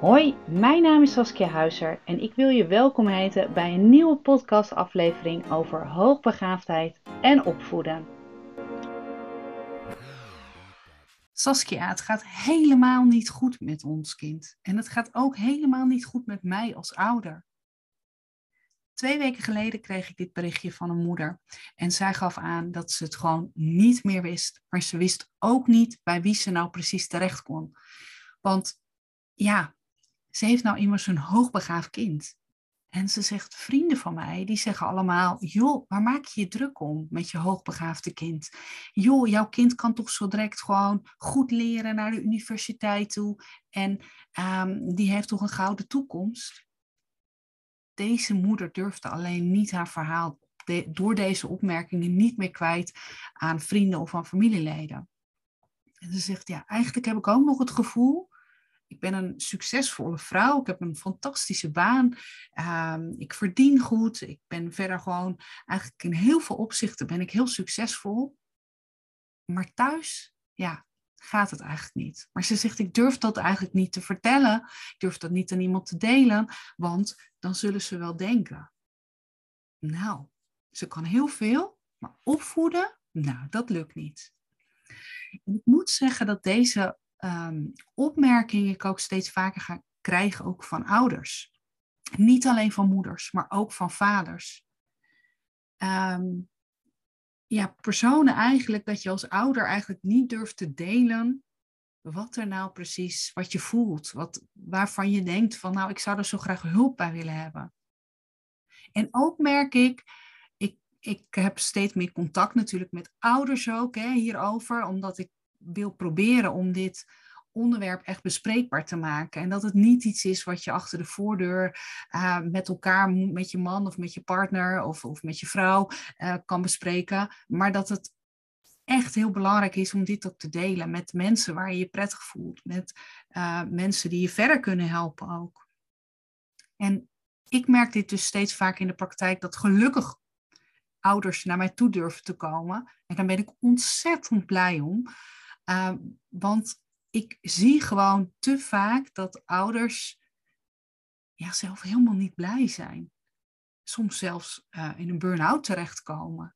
Hoi, mijn naam is Saskia Huizer en ik wil je welkom heten bij een nieuwe podcastaflevering over hoogbegaafdheid en opvoeden. Saskia, het gaat helemaal niet goed met ons kind. En het gaat ook helemaal niet goed met mij als ouder. Twee weken geleden kreeg ik dit berichtje van een moeder. En zij gaf aan dat ze het gewoon niet meer wist. Maar ze wist ook niet bij wie ze nou precies terecht kon. Want ja, ze heeft nou immers een hoogbegaafd kind. En ze zegt, vrienden van mij, die zeggen allemaal, joh, waar maak je je druk om met je hoogbegaafde kind? Joh, jouw kind kan toch zo direct gewoon goed leren naar de universiteit toe en um, die heeft toch een gouden toekomst? Deze moeder durfde alleen niet haar verhaal door deze opmerkingen niet meer kwijt aan vrienden of aan familieleden. En ze zegt, ja, eigenlijk heb ik ook nog het gevoel ik ben een succesvolle vrouw. Ik heb een fantastische baan. Ehm, ik verdien goed. Ik ben verder gewoon, eigenlijk in heel veel opzichten ben ik heel succesvol. Maar thuis, ja, gaat het eigenlijk niet. Maar ze zegt, ik durf dat eigenlijk niet te vertellen. Ik durf dat niet aan iemand te delen, want dan zullen ze wel denken. Nou, ze kan heel veel, maar opvoeden, nou, dat lukt niet. ik moet zeggen dat deze um, opmerkingen ik ook steeds vaker ga krijgen, ook van ouders. Niet alleen van moeders, maar ook van vaders. Ehm, ja, personen eigenlijk dat je als ouder eigenlijk niet durft te delen wat er nou precies, wat je voelt, wat, waarvan je denkt van nou, ik zou er zo graag hulp bij willen hebben. En ook merk ik, ik, ik heb steeds meer contact natuurlijk met ouders ook hè, hierover, omdat ik wil proberen om dit onderwerp echt bespreekbaar te maken. En dat het niet iets is wat je achter de voordeur uh, met elkaar, met je man of met je partner of, of met je vrouw uh, kan bespreken. Maar dat het echt heel belangrijk is om dit ook te delen met mensen waar je je prettig voelt. Met uh, mensen die je verder kunnen helpen ook. En ik merk dit dus steeds vaak in de praktijk dat gelukkig ouders naar mij toe durven te komen. En daar ben ik ontzettend blij om. Uh, want ik zie gewoon te vaak dat ouders ja, zelf helemaal niet blij zijn. Soms zelfs uh, in een burn-out terechtkomen.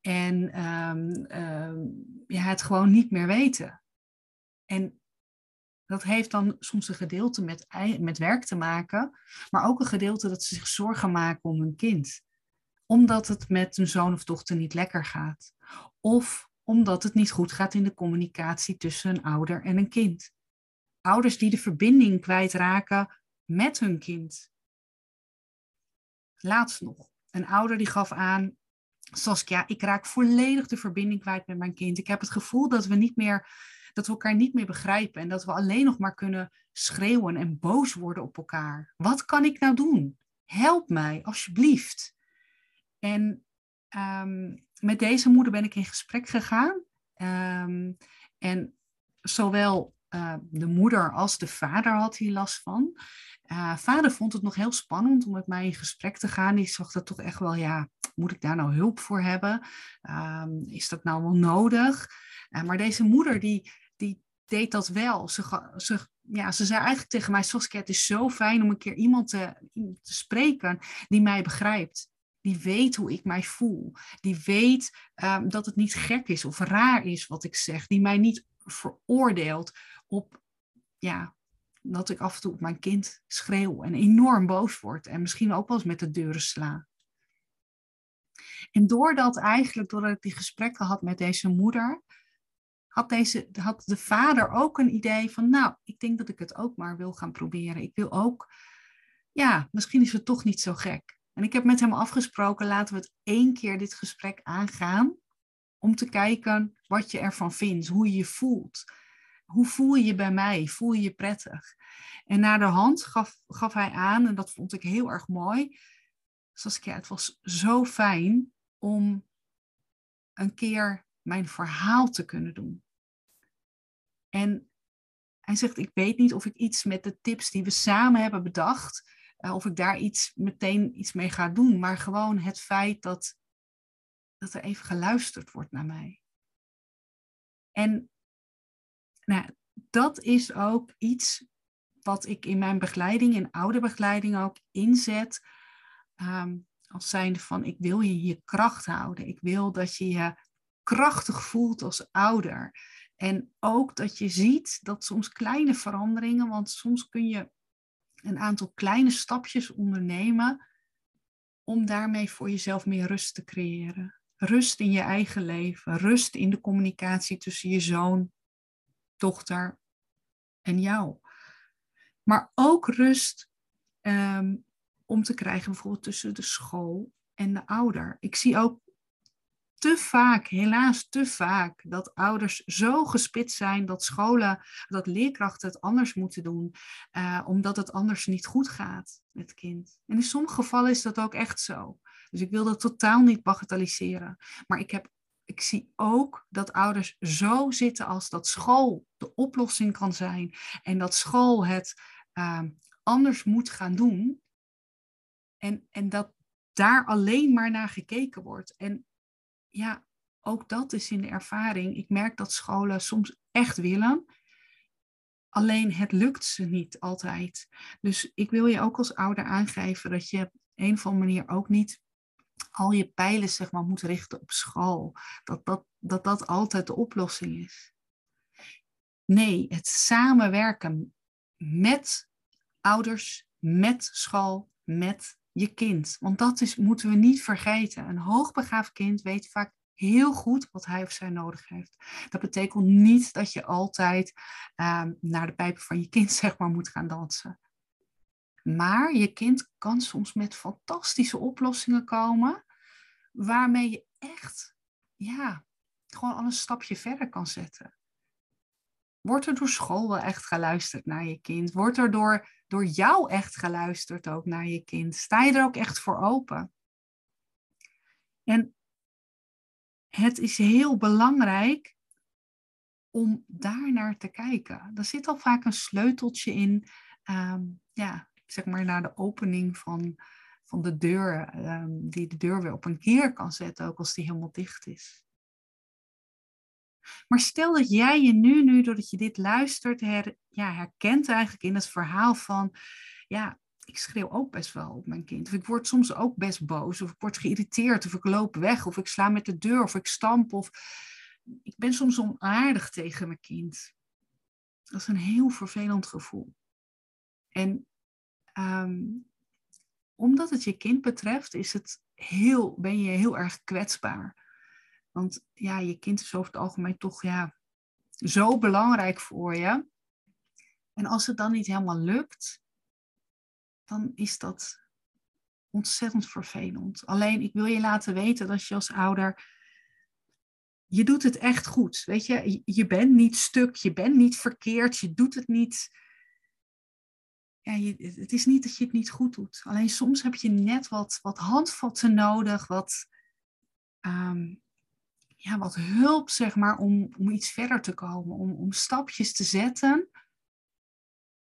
En um, um, ja, het gewoon niet meer weten. En dat heeft dan soms een gedeelte met, met werk te maken, maar ook een gedeelte dat ze zich zorgen maken om hun kind. Omdat het met hun zoon of dochter niet lekker gaat. Of omdat het niet goed gaat in de communicatie tussen een ouder en een kind. Ouders die de verbinding kwijtraken met hun kind. Laatst nog, een ouder die gaf aan, Saskia, ik raak volledig de verbinding kwijt met mijn kind. Ik heb het gevoel dat we niet meer, dat we elkaar niet meer begrijpen en dat we alleen nog maar kunnen schreeuwen en boos worden op elkaar. Wat kan ik nou doen? Help mij, alsjeblieft. En um, met deze moeder ben ik in gesprek gegaan. Um, en zowel uh, de moeder als de vader had hier last van. Uh, vader vond het nog heel spannend om met mij in gesprek te gaan. Die zag dat toch echt wel, ja, moet ik daar nou hulp voor hebben? Um, is dat nou wel nodig? Uh, maar deze moeder, die, die deed dat wel. Ze, ze, ja, ze zei eigenlijk tegen mij, Saskia, het is zo fijn om een keer iemand te spreken die mij begrijpt die weet hoe ik mij voel. Die weet um, dat het niet gek is of raar is wat ik zeg. Die mij niet veroordeelt op, ja, dat ik af en toe op mijn kind schreeuw en enorm boos word. En misschien ook wel eens met de deuren sla. En doordat eigenlijk, doordat ik die gesprekken had met deze moeder, had, deze, had de vader ook een idee van, nou, ik denk dat ik het ook maar wil gaan proberen. Ik wil ook, ja, misschien is het toch niet zo gek. En ik heb met hem afgesproken, laten we het één keer dit gesprek aangaan. Om te kijken wat je ervan vindt, hoe je je voelt. Hoe voel je je bij mij? Voel je je prettig? En naar de hand gaf, gaf hij aan, en dat vond ik heel erg mooi. Ja, het was zo fijn om een keer mijn verhaal te kunnen doen. En hij zegt, ik weet niet of ik iets met de tips die we samen hebben bedacht, uh, of ik daar iets, meteen iets mee ga doen. Maar gewoon het feit dat, dat er even geluisterd wordt naar mij. En nou, dat is ook iets wat ik in mijn begeleiding, in oude begeleiding ook inzet. Ehm, als zijnde van, ik wil je je kracht houden. Ik wil dat je je krachtig voelt als ouder. En ook dat je ziet dat soms kleine veranderingen, want soms kun je een aantal kleine stapjes ondernemen om daarmee voor jezelf meer rust te creëren. Rust in je eigen leven, rust in de communicatie tussen je zoon, dochter en jou. Maar ook rust um, om te krijgen bijvoorbeeld tussen de school en de ouder. Ik zie ook te vaak, helaas te vaak, dat ouders zo gespitst zijn dat scholen, dat leerkrachten het anders moeten doen, uh, omdat het anders niet goed gaat met het kind. En in sommige gevallen is dat ook echt zo. Dus ik wil dat totaal niet bagatelliseren. Maar ik, heb, ik zie ook dat ouders zo zitten als dat school de oplossing kan zijn en dat school het uh, anders moet gaan doen. En, en dat daar alleen maar naar gekeken wordt. En ja, ook dat is in de ervaring. Ik merk dat scholen soms echt willen. Alleen het lukt ze niet altijd. Dus ik wil je ook als ouder aangeven dat je op een of andere manier ook niet al je pijlen zeg maar, moet richten op school. Dat dat, dat dat altijd de oplossing is. Nee, het samenwerken met ouders, met school, met je kind. Want dat is, moeten we niet vergeten. Een hoogbegaafd kind weet vaak heel goed wat hij of zij nodig heeft. Dat betekent niet dat je altijd uh, naar de pijpen van je kind zeg maar, moet gaan dansen. Maar je kind kan soms met fantastische oplossingen komen, waarmee je echt, ja, gewoon al een stapje verder kan zetten. Wordt er door school wel echt geluisterd naar je kind? Wordt er door, door jou echt geluisterd ook naar je kind? Sta je er ook echt voor open? En het is heel belangrijk om daar naar te kijken. Er zit al vaak een sleuteltje in, um, ja, zeg maar naar de opening van, van de deur, um, die de deur weer op een keer kan zetten, ook als die helemaal dicht is. Maar stel dat jij je nu, nu doordat je dit luistert, her, ja, herkent eigenlijk in het verhaal van, ja, ik schreeuw ook best wel op mijn kind. Of ik word soms ook best boos, of ik word geïrriteerd, of ik loop weg, of ik sla met de deur, of ik stamp, of ik ben soms onaardig tegen mijn kind. Dat is een heel vervelend gevoel. En um, omdat het je kind betreft, is het heel, ben je heel erg kwetsbaar. Want ja, je kind is over het algemeen toch ja, zo belangrijk voor je. En als het dan niet helemaal lukt, dan is dat ontzettend vervelend. Alleen ik wil je laten weten dat je als ouder, je doet het echt goed. Weet je, je bent niet stuk, je bent niet verkeerd, je doet het niet. Ja, het is niet dat je het niet goed doet. Alleen soms heb je net wat, wat handvatten nodig, wat, ehm, ja, wat hulp, zeg maar, om, om iets verder te komen, om, om stapjes te zetten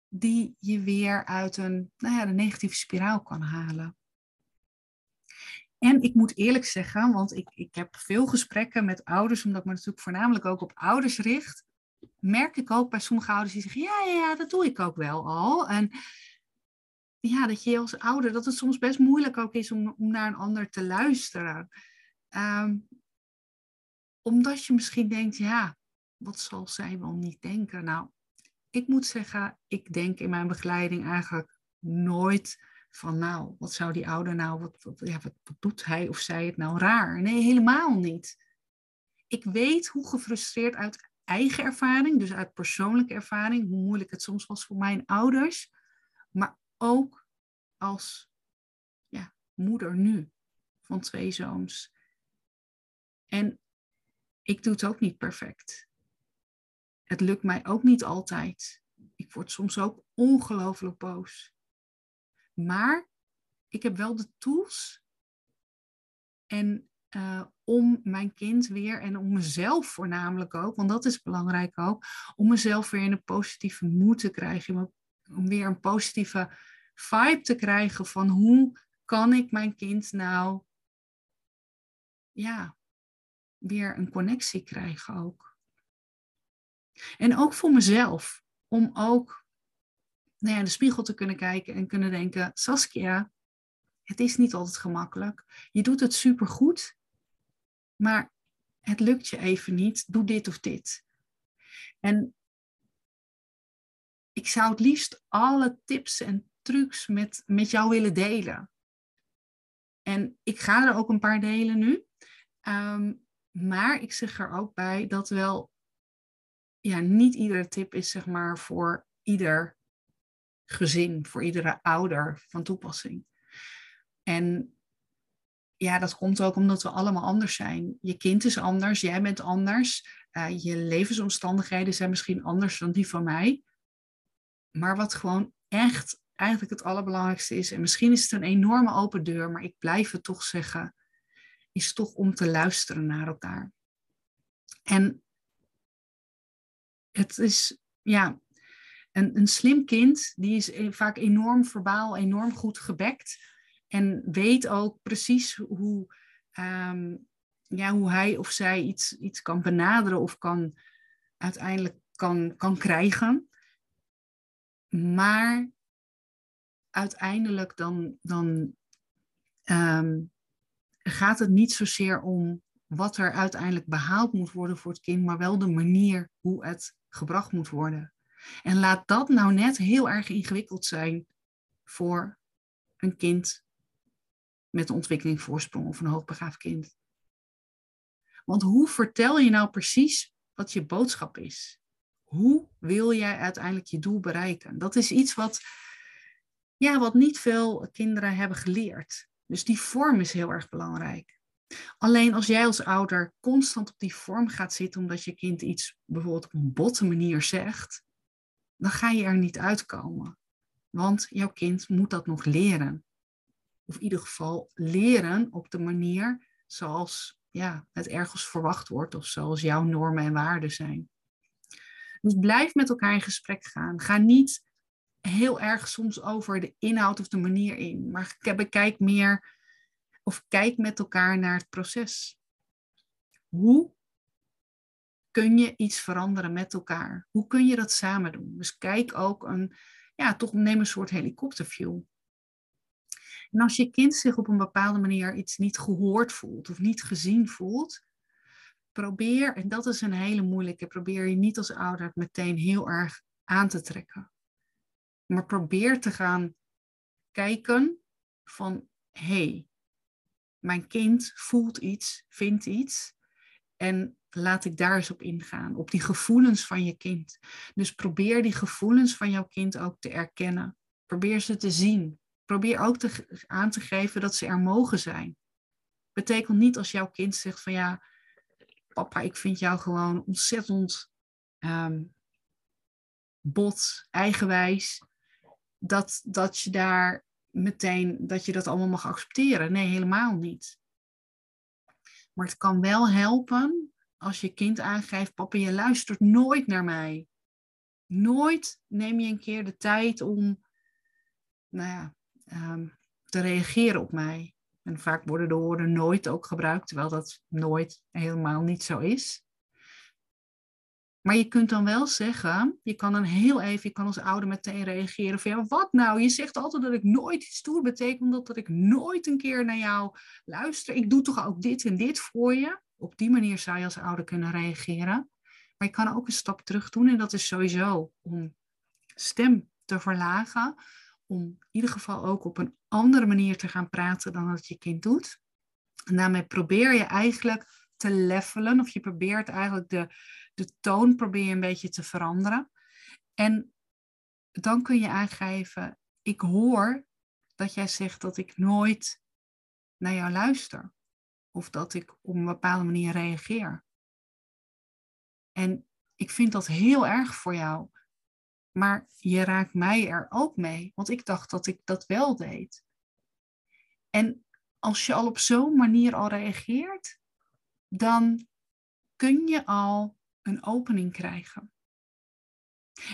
die je weer uit een nou ja, de negatieve spiraal kan halen. En ik moet eerlijk zeggen, want ik, ik heb veel gesprekken met ouders, omdat ik me natuurlijk voornamelijk ook op ouders richt, merk ik ook bij sommige ouders die zeggen, ja, ja, ja, dat doe ik ook wel al. En ja, dat je als ouder, dat het soms best moeilijk ook is om, om naar een ander te luisteren. Um, omdat je misschien denkt, ja, wat zal zij wel niet denken? Nou, ik moet zeggen, ik denk in mijn begeleiding eigenlijk nooit van, nou, wat zou die ouder nou, wat, ja, wat doet hij of zij het nou raar? Nee, helemaal niet. Ik weet hoe gefrustreerd uit eigen ervaring, dus uit persoonlijke ervaring, hoe moeilijk het soms was voor mijn ouders, maar ook als ja, moeder nu van twee zoons. En ik doe het ook niet perfect. Het lukt mij ook niet altijd. Ik word soms ook ongelooflijk boos. Maar ik heb wel de tools en uh, om mijn kind weer en om mezelf voornamelijk ook, want dat is belangrijk ook, om mezelf weer in een positieve moed te krijgen, om weer een positieve vibe te krijgen van hoe kan ik mijn kind nou ja, weer een connectie krijgen ook. En ook voor mezelf, om ook nou ja, de spiegel te kunnen kijken en kunnen denken, Saskia, het is niet altijd gemakkelijk. Je doet het supergoed, maar het lukt je even niet. Doe dit of dit. En ik zou het liefst alle tips en trucs met, met jou willen delen. En ik ga er ook een paar delen nu. Ehm, maar ik zeg er ook bij dat wel ja, niet iedere tip is zeg maar voor ieder gezin, voor iedere ouder van toepassing. En ja, dat komt ook omdat we allemaal anders zijn. Je kind is anders, jij bent anders. Uh, je levensomstandigheden zijn misschien anders dan die van mij. Maar wat gewoon echt eigenlijk het allerbelangrijkste is, en misschien is het een enorme open deur, maar ik blijf het toch zeggen, is toch om te luisteren naar elkaar. En het is, ja, een, een slim kind, die is e-, vaak enorm verbaal, enorm goed gebekt. En weet ook precies hoe, ehm, ja, hoe hij of zij iets, iets kan benaderen of kan uiteindelijk kan, kan krijgen. Maar uiteindelijk dan, dan ehm, gaat het niet zozeer om wat er uiteindelijk behaald moet worden voor het kind, maar wel de manier hoe het gebracht moet worden. En laat dat nou net heel erg ingewikkeld zijn voor een kind met een ontwikkelingsvoorsprong of een hoogbegaafd kind. Want hoe vertel je nou precies wat je boodschap is? Hoe wil jij uiteindelijk je doel bereiken? Dat is iets wat, ja, wat niet veel kinderen hebben geleerd. Dus die vorm is heel erg belangrijk. Alleen als jij als ouder constant op die vorm gaat zitten omdat je kind iets bijvoorbeeld op een botte manier zegt, dan ga je er niet uitkomen. Want jouw kind moet dat nog leren. Of in ieder geval leren op de manier zoals ja, het ergens verwacht wordt of zoals jouw normen en waarden zijn. Dus blijf met elkaar in gesprek gaan. Ga niet heel erg soms over de inhoud of de manier in, maar bekijk meer of kijk met elkaar naar het proces. Hoe kun je iets veranderen met elkaar? Hoe kun je dat samen doen? Dus kijk ook een, ja, toch neem een soort helikopterview. En als je kind zich op een bepaalde manier iets niet gehoord voelt of niet gezien voelt, probeer, en dat is een hele moeilijke, probeer je niet als ouder meteen heel erg aan te trekken. Maar probeer te gaan kijken van, hé, hey, mijn kind voelt iets, vindt iets. En laat ik daar eens op ingaan, op die gevoelens van je kind. Dus probeer die gevoelens van jouw kind ook te erkennen. Probeer ze te zien. Probeer ook te, aan te geven dat ze er mogen zijn. Betekent niet als jouw kind zegt van ja, papa, ik vind jou gewoon ontzettend um, bot, eigenwijs, dat, dat je daar meteen, dat je dat allemaal mag accepteren. Nee, helemaal niet. Maar het kan wel helpen als je kind aangeeft, papa, je luistert nooit naar mij. Nooit neem je een keer de tijd om, nou ja, um, te reageren op mij. En vaak worden de woorden nooit ook gebruikt, terwijl dat nooit helemaal niet zo is. Maar je kunt dan wel zeggen, je kan dan heel even, je kan als ouder meteen reageren van ja, wat nou? Je zegt altijd dat ik nooit iets doe, betekent dat dat ik nooit een keer naar jou luister. Ik doe toch ook dit en dit voor je? Op die manier zou je als ouder kunnen reageren. Maar je kan ook een stap terug doen en dat is sowieso om stem te verlagen, om in ieder geval ook op een andere manier te gaan praten dan dat je kind doet. En daarmee probeer je eigenlijk te levelen, of je probeert eigenlijk de, de toon probeer je een beetje te veranderen. En dan kun je aangeven, ik hoor dat jij zegt dat ik nooit naar jou luister. Of dat ik op een bepaalde manier reageer. En ik vind dat heel erg voor jou. Maar je raakt mij er ook mee, want ik dacht dat ik dat wel deed. En als je al op zo'n manier al reageert, dan kun je al een opening krijgen.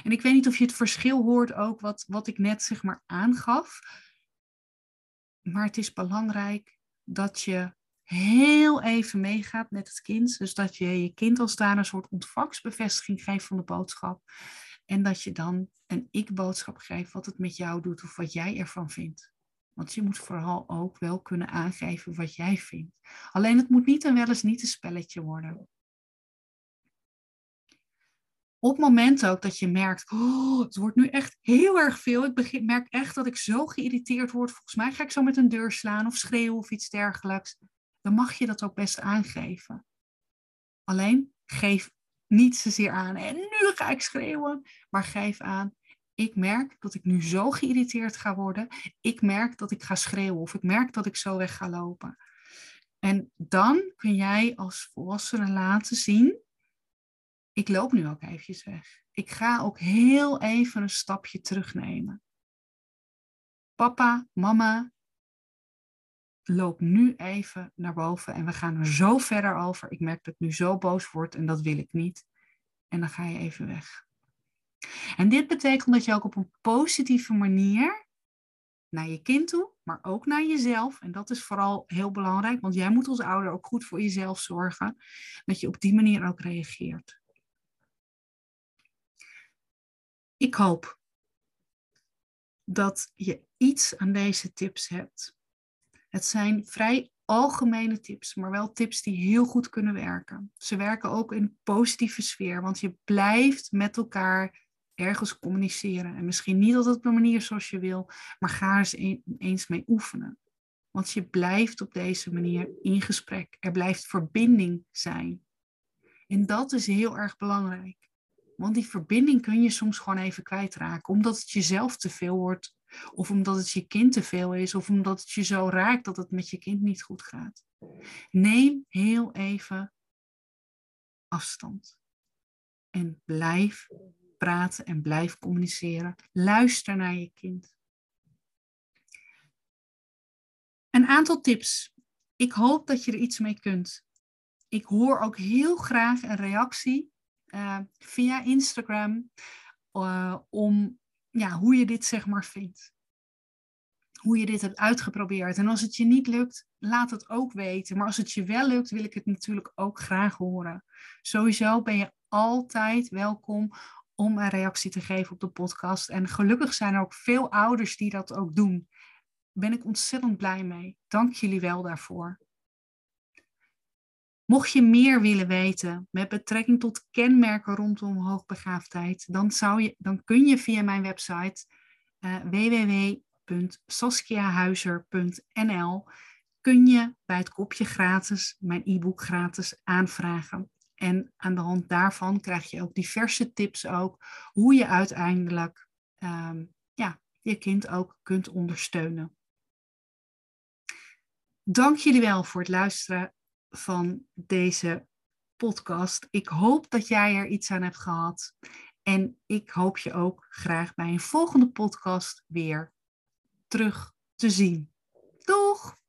En ik weet niet of je het verschil hoort ook wat, wat ik net zeg maar aangaf. Maar het is belangrijk dat je heel even meegaat met het kind. Dus dat je je kind als daar een soort ontvangstbevestiging geeft van de boodschap. En dat je dan een ik-boodschap geeft wat het met jou doet of wat jij ervan vindt. Want je moet vooral ook wel kunnen aangeven wat jij vindt. Alleen het moet niet en wel eens niet een spelletje worden. Op het moment ook dat je merkt, oh, het wordt nu echt heel erg veel. Ik begin, merk echt dat ik zo geïrriteerd word. Volgens mij ga ik zo met een deur slaan of schreeuwen of iets dergelijks. Dan mag je dat ook best aangeven. Alleen geef niet zozeer aan en nu ga ik schreeuwen, maar geef aan. Ik merk dat ik nu zo geïrriteerd ga worden. Ik merk dat ik ga schreeuwen of ik merk dat ik zo weg ga lopen. En dan kun jij als volwassene laten zien ik loop nu ook eventjes weg. Ik ga ook heel even een stapje terugnemen. Papa, mama, loop nu even naar boven en we gaan er zo verder over. Ik merk dat ik nu zo boos word en dat wil ik niet. En dan ga je even weg. En dit betekent dat je ook op een positieve manier naar je kind toe, maar ook naar jezelf. En dat is vooral heel belangrijk, want jij moet als ouder ook goed voor jezelf zorgen. Dat je op die manier ook reageert. Ik hoop dat je iets aan deze tips hebt. Het zijn vrij algemene tips, maar wel tips die heel goed kunnen werken. Ze werken ook in een positieve sfeer, want je blijft met elkaar ergens communiceren. En misschien niet altijd op de manier zoals je wil, maar ga er eens mee oefenen. Want je blijft op deze manier in gesprek. Er blijft verbinding zijn. En dat is heel erg belangrijk. Want die verbinding kun je soms gewoon even kwijtraken, omdat het jezelf te veel wordt, of omdat het je kind te veel is, of omdat het je zo raakt dat het met je kind niet goed gaat. Neem heel even afstand. En blijf praten en blijf communiceren. Luister naar je kind. Een aantal tips. Ik hoop dat je er iets mee kunt. Ik hoor ook heel graag een reactie uh, via Instagram uh, om ja, hoe je dit zeg maar vindt. Hoe je dit hebt uitgeprobeerd. En als het je niet lukt, laat het ook weten. Maar als het je wel lukt, wil ik het natuurlijk ook graag horen. Sowieso ben je altijd welkom om een reactie te geven op de podcast. En gelukkig zijn er ook veel ouders die dat ook doen. Ben ik ontzettend blij mee. Dank jullie wel daarvoor. Mocht je meer willen weten met betrekking tot kenmerken rondom hoogbegaafdheid, dan, zou je, dan kun je via mijn website uh, www.saskiahuizer.nl kun je bij het kopje gratis mijn e-book gratis aanvragen. En aan de hand daarvan krijg je ook diverse tips ook hoe je uiteindelijk um, ja, je kind ook kunt ondersteunen. Dank jullie wel voor het luisteren van deze podcast. Ik hoop dat jij er iets aan hebt gehad. En ik hoop je ook graag bij een volgende podcast weer terug te zien. Doeg!